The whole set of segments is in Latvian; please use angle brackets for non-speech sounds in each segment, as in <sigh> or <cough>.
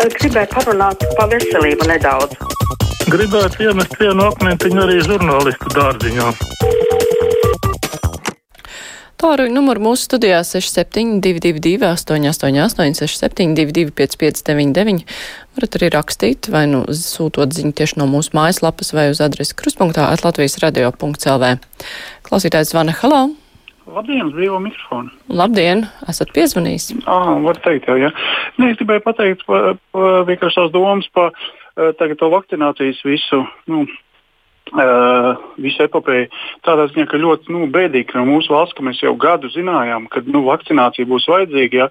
Gribēju parunāt par veselību nedaudz. Gribētu iemest vienu akmentiņu arī žurnālistu dārziņā. Tālruņa numuru mūsu studijā 6722, 888, 672, 559, varat arī rakstīt vai nu sūtot ziņu tieši no mūsu mājaslapas vai uz adresi kruspunktā atlatvijas radio.lv. Klausītājs zvana Halo! Labdien, brīvo mikrofonu. Labdien, esat piezvanījis. Ah, var teikt jau, jā. Nē, es gribēju pateikt pa, pa, vienkārši tās domas par tagad to vakcinācijas visu, nu, Uh, visu epopēju tādā ziņā, ka ļoti nu, bēdīgi no mūsu valsts, ka mēs jau gadu zinājām, ka nu, vakcinācija būs vajadzīga, ja,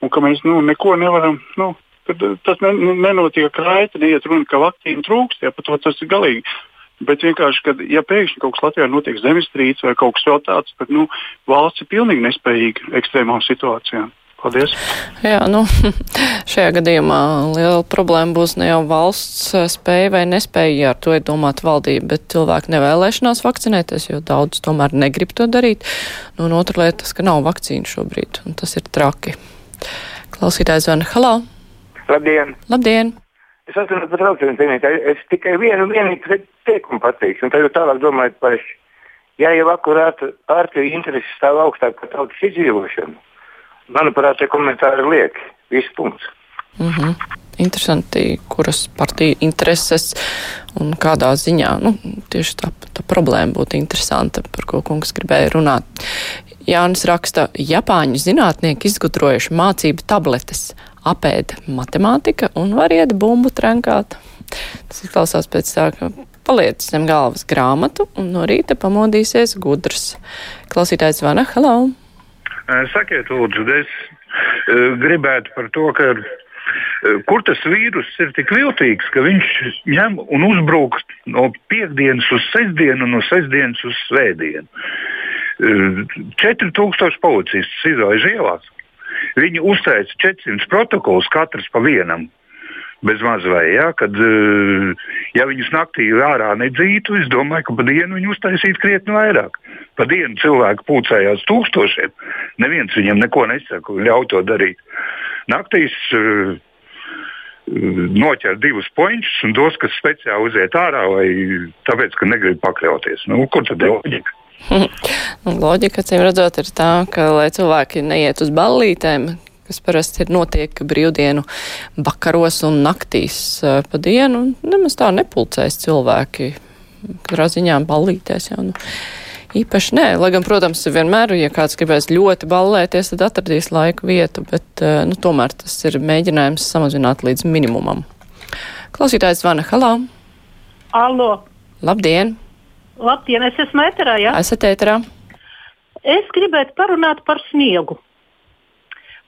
un ka mēs nu, neko nevaram. Nu, tas ne, nenotiek raiti, neiet runa, ka vakcīna trūkst, ja par to tas ir galīgi. Bet vienkārši, kad ja pēkšņi kaut kas Latvijā notiek zemestrīce vai kaut kas vēl tāds, tad nu, valsts ir pilnīgi nespējīga ekstrēmām situācijām. Paldies! Jā, nu, <laughs> šajā gadījumā liela problēma būs ne jau valsts spēja vai nespēja, ja ar to ir domāta valdība, bet cilvēku nevēlēšanās vakcinēties, jo daudz tomēr negrib to darīt. Nu, un otra lieta, tas, ka nav vakcīnu šobrīd, un tas ir traki. Klausītājs zvana Halo! Labdien! Labdien! Es atceros par traucēm cienītāju. Es tikai vienu vienīgu teikumu pateikšu, un tad jau tālāk domāju paši. Ja jau akurāt partiju intereses stāv augstāk par tautas izdzīvošanu, manuprāt, tie komentāri liek. Viss punkts. Mm -hmm. Interesanti, kuras partiju intereses un kādā ziņā. Nu, tieši tā, tā problēma būtu interesanta, par ko kungs gribēja runāt. Jānis raksta, Japāņu zinātnieki izgudrojuši mācību tabletes, apēda matemātika un var iet bumbu trenkāt. Tas izklausās pēc tā, ka paliec zem galvas grāmatu un no rīta pamodīsies gudrs. Klausītājs zvana, hello! Sakiet, lūdzu, es gribētu par to, ka kur tas vīrus ir tik viltīgs, ka viņš ņem un uzbrūk no piekdienas uz sestdienu un no sestdienas uz svētdienu. 4000 policistus izlaiž ielās. Viņi uzteica 400 protokolus, katrs pa vienam bez maz vai, ja, kad, eh, ja viņus naktī ārā nedzītu, es domāju, ka pa dienu viņi uztaisītu krietni vairāk. Pa dienu cilvēku pūcējās tūkstošiem, neviens viņam neko nesaka, ļauj to darīt. Naktīs uh, noķer divus poņus un dos, kas speciāli uziet ārā, vai tāpēc, ka negrib pakļauties. Nu, kur tad ir loģika? <laughs> Loģika, acīm redzot, ir tā, ka, lai cilvēki neiet uz ballītēm, kas parasti ir notiek brīvdienu vakaros un naktīs pa dienu, nemaz tā nepulcēs cilvēki. Katrā ziņā ballītēs jau. Nu. Īpaši nē, lai gan, protams, vienmēr, ja kāds gribēs ļoti ballēties, tad atradīs laiku vietu, bet, nu, tomēr tas ir mēģinājums samazināt līdz minimumam. Klausītājs zvana Halā. Allo. Labdien! Labdien, es esmu ēterā, jā? Esat ēterā. Es gribētu parunāt par sniegu.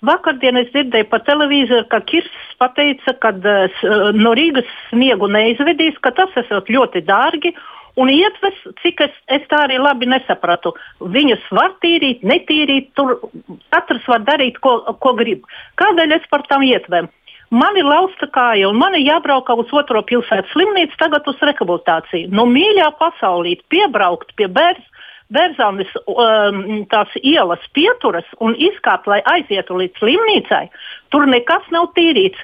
Vakardien es dzirdēju pa televīzoru, ka Kirsts pateica, ka uh, no Rīgas sniegu neizvedīs, ka tas esot ļoti dārgi. Un ietves, cik es, es tā arī labi nesapratu, viņus var tīrīt, netīrīt, tur katrs var darīt, ko, ko grib. Kādēļ es par tām ietvēm? Man ir lausta kāja, un man ir jābrauc uz otro pilsētas slimnīcu, tagad uz rehabilitāciju. Nu, mīļā pasaulī piebraukt pie bērns Bērzanis um, tās ielas pieturas un izkāpt, lai aizietu līdz slimnīcai, tur nekas nav tīrīts.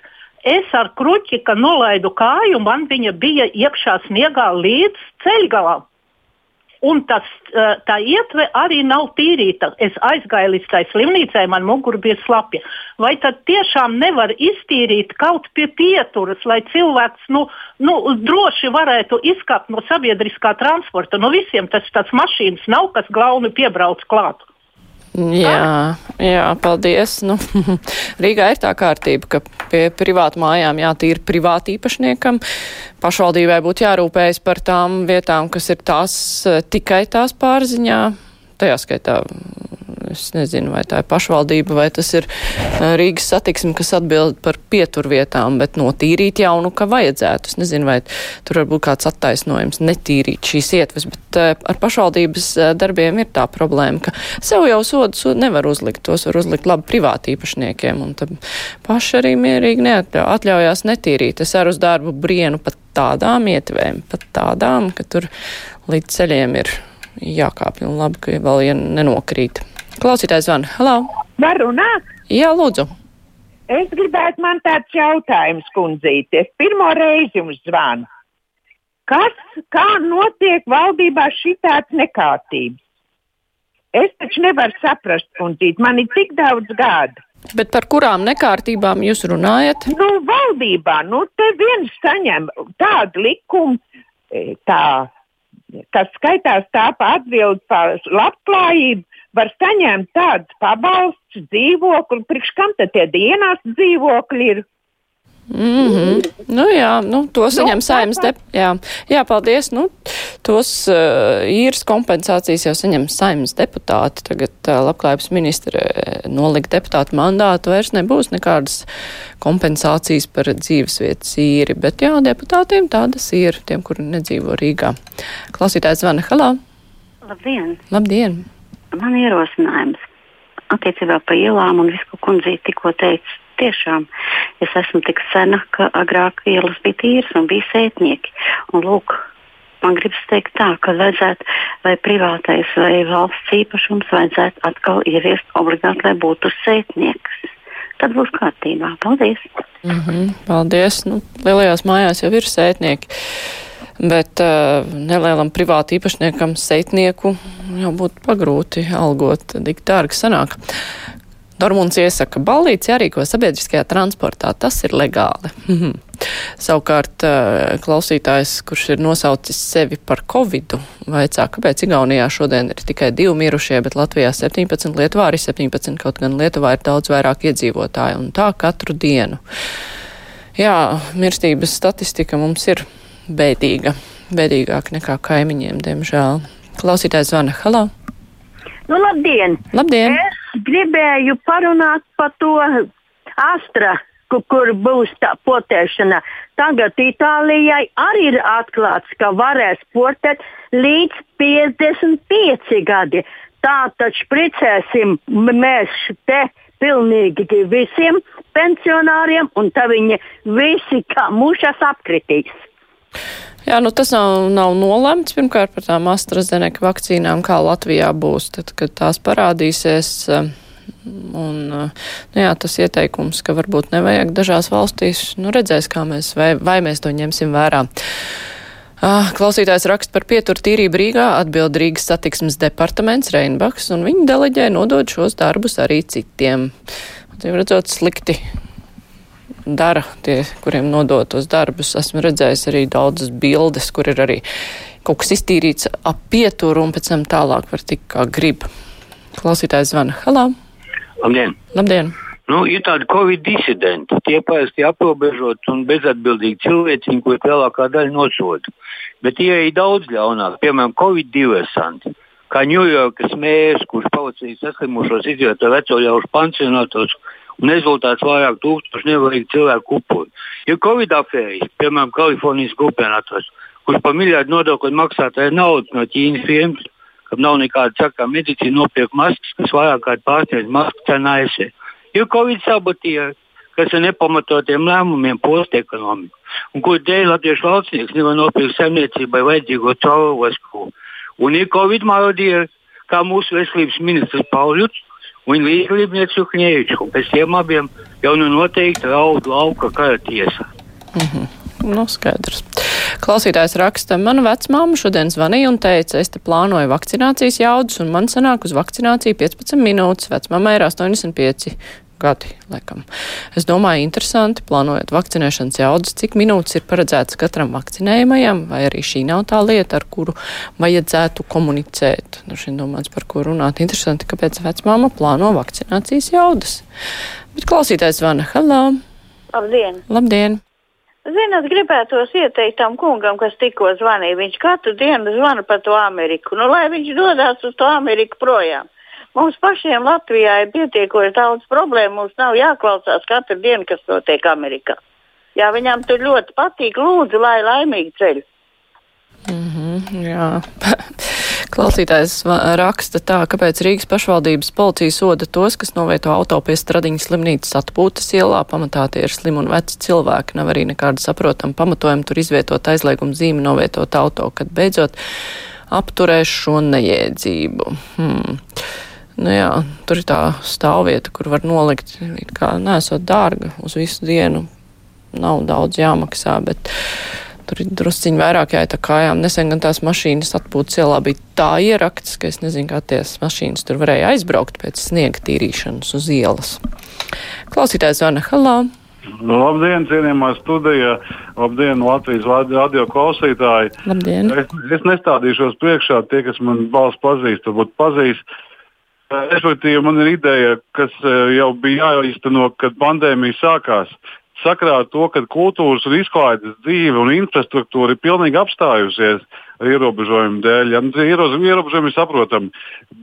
Es ar kruķi, nolaidu kāju, man viņa bija iekšā sniegā līdz ceļgalam. Un tas, tā ietve arī nav tīrīta. Es aizgāju līdz tai slimnīcai, man mugura bija slapja. Vai tad tiešām nevar iztīrīt kaut pie pieturas, lai cilvēks nu, nu, droši varētu izkāpt no sabiedriskā transporta? No visiem tas tāds mašīnas nav, kas glauni piebrauc klāt. Jā, jā, paldies. Nu, <laughs> Rīgā ir tā kārtība, ka pie privātu mājām jātīra privāti īpašniekam. Pašvaldībai būtu jārūpējas par tām vietām, kas ir tās tikai tās pārziņā. Tajā skaitā Es nezinu, vai tā ir pašvaldība, vai tas ir Rīgas satiksme, kas atbild par pieturvietām, bet notīrīt jau nu, ka vajadzētu. Es nezinu, vai tur var būt kāds attaisnojums netīrīt šīs ietves, bet ar pašvaldības darbiem ir tā problēma, ka sev jau sodus nevar uzlikt, tos var uzlikt labi privāti īpašniekiem, un tad paši arī mierīgi neatļaujās netīrīt. Es ar uz darbu brienu pat tādām ietvēm, pat tādām, ka tur līdz ceļiem ir jākāpj un labi, ka vēl ja nenokrīt. Klausītājs zvan. Halo! Var runāt? Jā, lūdzu. Es gribētu man tāds jautājums, kundzīte. Es pirmo reizi jums zvanu. Kas, kā notiek valdībā šitāds nekārtības? Es taču nevaru saprast, kundzīt, man ir tik daudz gadu. Bet par kurām nekārtībām jūs runājat? Nu, valdībā, nu, te viens saņem tādu likumu, e, tā, kas skaitās tā pa atbildi par labklājību, var saņemt tādus pabalstus dzīvokli, priekš kam tad tie dienās dzīvokļi ir? Mm -hmm. Nu jā, nu, to saņem nu, saimnes dep... Jā. jā, paldies. Nu, tos uh, īres kompensācijas jau saņem saimnes deputāti. Tagad uh, labklājības ministre nolika deputātu mandātu, vairs nebūs nekādas kompensācijas par dzīvesvietas īri. Bet jā, deputātiem tādas ir, tiem, kuri nedzīvo Rīgā. Klausītājs zvana Halā. Labdien! Labdien! Man ierosinājums attiecībā par ielām un visu, ko kundzīte tikko teica tiešām es esmu tik sena, ka agrāk ielas bija tīras un bija sētnieki. Un, lūk, man gribas teikt tā, ka vajadzētu vai privātais vai valsts īpašums vajadzētu atkal ieviest obligāti, lai būtu sētnieks. Tad būs kārtībā. Paldies! Mm -hmm, paldies! Nu, lielajās mājās jau ir sētnieki. Bet uh, nelielam privātu īpašniekam seitnieku jau būtu pagrūti algot, tik dārgi sanāk. Dormunds iesaka, ballīts jārīko sabiedriskajā transportā, tas ir legāli. Savukārt eh, klausītājs, kurš ir nosaucis sevi par covidu, vaicā, kāpēc Igaunijā šodien ir tikai divi mirušie, bet Latvijā 17, Lietuvā arī 17, kaut gan Lietuvā ir daudz vairāk iedzīvotāju, un tā katru dienu. Jā, mirstības statistika mums ir bēdīga, bēdīgāk nekā kaimiņiem, diemžēl. Klausītājs zvana, halā! Nu, labdien! Labdien! Es gribēju parunāt par to astra, kur, kur būs tā potēšana. Tagad Itālijai arī ir atklāts, ka varēs potēt līdz 55 gadi. Tā taču pricēsim mēs te pilnīgi visiem pensionāriem, un tā viņi visi kā mušas apkritīs. Jā, nu tas nav, nav nolemts pirmkārt par tām AstraZeneca vakcīnām, kā Latvijā būs, tad, kad tās parādīsies. Eh, un, eh, nu jā, tas ieteikums, ka varbūt nevajag dažās valstīs, nu redzēs, kā mēs, vai, vai mēs to ņemsim vērā. Ah, klausītājs raksta par pieturu tīrību Rīgā, atbild Rīgas satiksmes departaments Reinbachs, un viņi deleģē nodot šos darbus arī citiem. Cīm redzot, slikti dara tie, kuriem nodotos darbus. Esmu redzējis arī daudzas bildes, kur ir arī kaut kas iztīrīts ap pieturu un pēc tam tālāk var tikt kā grib. Klausītājs zvana. Halā! Labdien! Labdien! Nu, ir tādi covid disidenti, tie parasti aprobežot un bezatbildīgi cilvēciņi, ko lielākā daļa nosoda. Bet tie ir daudz ļaunāk, piemēram, covid diversanti. Kā Ņujorkas mērs, kurš pavacīja saslimušos iziet ar veco ļaužu pansionātos, un rezultāts vairāk tūkstoši nevainīgi cilvēku upuri. Ir Covid afēras, piemēram, Kalifornijas gubernators, kurš par miljardu nodokļu maksātāju naudu no Ķīnas firmas, kam nav nekāda sakā medicīna, nopirkt maskas, kas vairāk kā pārsniedz masku cenu ASV. Ir Covid sabotieri, kas ar nepamatotiem lēmumiem post ekonomiku, un kur dēļ latviešu valstnieks nevar nopirkt saimniecībai vajadzīgo caurvasku. Un ir Covid marodieri, kā mūsu veselības ministrs Pauļuts, un līdzdalībnieks Juhņēvičs. Pēc tiem abiem jau nu noteikti raudu lauka kara tiesa. Mm -hmm. Nu, skaidrs. Klausītājs raksta, mana vecmāma šodien zvanīja un teica, es te plānoju vakcinācijas jaudas, un man sanāk uz vakcināciju 15 minūtes. Vecmāmai ir 85 gadi, laikam. Es domāju, interesanti, plānojot vakcinēšanas jaudas, cik minūtes ir paredzētas katram vakcinējumajam, vai arī šī nav tā lieta, ar kuru vajadzētu komunicēt. Nu, šī domāts, par ko runāt. Interesanti, kāpēc vecmāma plāno vakcinācijas jaudas. Bet klausītājs zvana. Hello! Labdien! Labdien! Zināt, gribētos ieteikt tam kungam, kas tikko zvanīja. Viņš katru dienu zvana par to Ameriku. Nu, lai viņš dodas uz to Ameriku projām. Mums pašiem Latvijā ir pietiekoši daudz problēmu. Mums nav jāklausās katru dienu, kas notiek Amerikā. Jā, viņam tur ļoti patīk. Lūdzu, lai laimīgi ceļ. Mm -hmm, jā. <laughs> Klausītājs raksta tā, kāpēc Rīgas pašvaldības policija soda tos, kas novieto auto pie Stradiņas slimnīcas atpūtas ielā. Pamatā tie ir slimi un veci cilvēki. Nav arī nekāda saprotama pamatojuma tur izvietot aizliegumu zīmi novietot auto, kad beidzot apturēs šo nejēdzību. Hmm. Nu jā, tur ir tā stāvvieta, kur var nolikt, kā nesot dārga uz visu dienu. Nav daudz jāmaksā, bet tur ir drusciņi vairāk jāiet kājām. Nesen gan tās mašīnas atpūtas ielā bija tā ierakts, ka es nezinu, kā tās mašīnas tur varēja aizbraukt pēc sniega tīrīšanas uz ielas. Klausītājs Vana Halā. Nu, labdien, cienījamā studija! Labdien, Latvijas radio klausītāji! Labdien! Es, es nestādīšos priekšā, tie, kas man balss pazīst, varbūt pazīst. Respektīvi, man ir ideja, kas jau bija jāizteno, kad pandēmija sākās. Sakrā ar to, ka kultūras un izklaides dzīve un infrastruktūra ir pilnīgi apstājusies ierobežojumu dēļ. Ja, nu, ierobežojumi ir saprotami,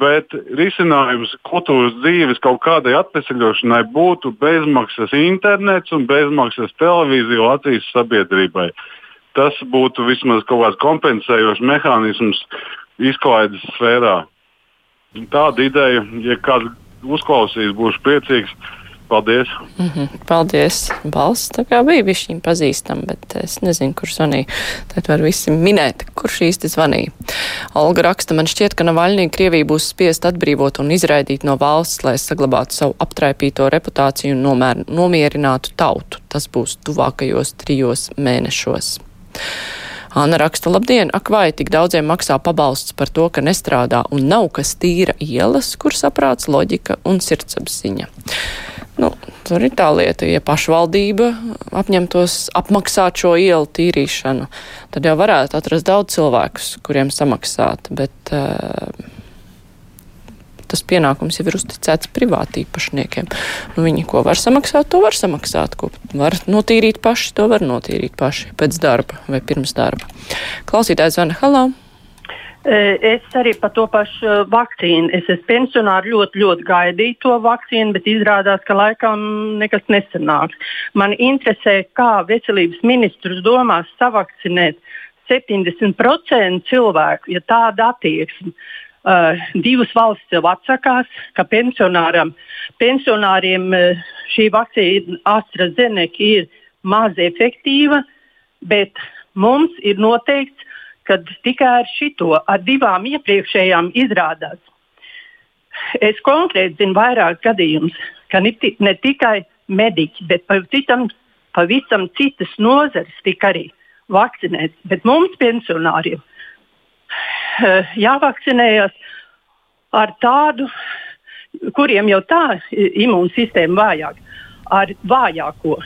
bet risinājums kultūras dzīves kaut kādai atvesaļošanai būtu bezmaksas internets un bezmaksas televīzija Latvijas sabiedrībai. Tas būtu vismaz kaut kāds kompensējošs mehānisms izklaides sfērā. Tāda ideja, ja kāds uzklausīs, būšu priecīgs. Paldies! Mm -hmm, paldies! Balsts tā kā bija višķiņ pazīstama, bet es nezinu, kur zvanīja. Tad var visi minēt, kurš īsti zvanīja. Olga raksta, man šķiet, ka Navaļnī Krievija būs spiest atbrīvot un izraidīt no valsts, lai saglabātu savu aptraipīto reputāciju un nomēr, nomierinātu tautu. Tas būs tuvākajos trijos mēnešos. Anna raksta, labdien, ak vai tik daudziem maksā pabalsts par to, ka nestrādā un nav kas tīra ielas, kur saprāts, loģika un sirdsapziņa. Nu, tur ir tā lieta, ja pašvaldība apņemtos apmaksāt šo ielu tīrīšanu, tad jau varētu atrast daudz cilvēkus, kuriem samaksāt, bet uh, tas pienākums jau ir uzticēts privātīpašniekiem. Nu, viņi ko var samaksāt, to var samaksāt, ko var notīrīt paši, to var notīrīt paši pēc darba vai pirms darba. Klausītājs Vana Halā. Es arī par to pašu vakcīnu. Es esmu pensionārs, ļoti, ļoti gaidīju to vakcīnu, bet izrādās, ka laikam nekas nesanāks. Man interesē, kā veselības ministrs domās savakcinēt 70% cilvēku, ja tāda attieksme. Uh, divas valstis jau atsakās, ka pensionāriem uh, šī vakcīna AstraZeneca ir maz efektīva, bet mums ir noteikts, kad tikai ar šito, ar divām iepriekšējām izrādās. Es konkrēti zinu vairāk gadījumus, ka ne, tikai mediķi, bet pavisam, pavisam citas nozares tika arī vakcinēts. Bet mums, pensionāriem, jāvakcinējas ar tādu, kuriem jau tā imūnsistēma vājāk, ar vājāko.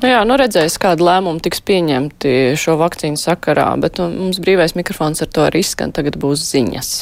Nu jā, nu redzēs, kāda lēmuma tiks pieņemti šo vakcīnu sakarā, bet nu, mums brīvais mikrofons ar to arī izskan, tagad būs ziņas.